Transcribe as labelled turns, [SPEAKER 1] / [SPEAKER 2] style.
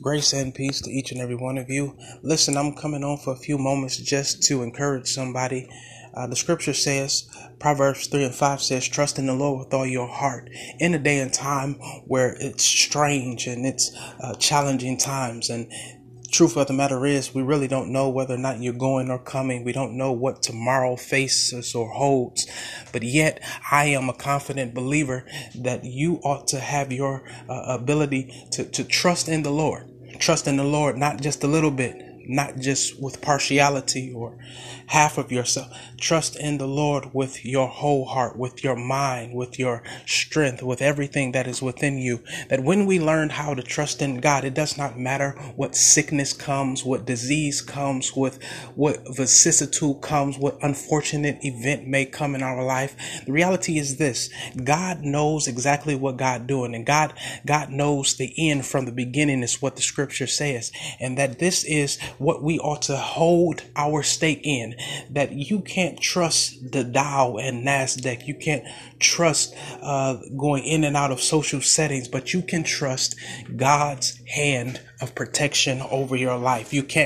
[SPEAKER 1] Grace and peace to each and every one of you. Listen, I'm coming on for a few moments just to encourage somebody. Uh, the scripture says, Proverbs 3 and 5 says, Trust in the Lord with all your heart. In a day and time where it's strange and it's uh, challenging times, and truth of the matter is, we really don't know whether or not you're going or coming. We don't know what tomorrow faces or holds. But yet, I am a confident believer that you ought to have your uh, ability to, to trust in the Lord. Trust in the Lord, not just a little bit, not just with partiality or half of yourself. Trust in the Lord with your whole heart, with your mind, with your strength, with everything that is within you. That when we learn how to trust in God, it does not matter what sickness comes, what disease comes, with what vicissitude comes, what unfortunate event may come in our life. The reality is this God knows exactly what God doing, and God God knows the end from the beginning, is what the scripture says. And that this is what we ought to hold our stake in. That you can't trust the Dow and NASDAQ. You can't trust uh, going in and out of social settings, but you can trust God's hand of protection over your life. You can't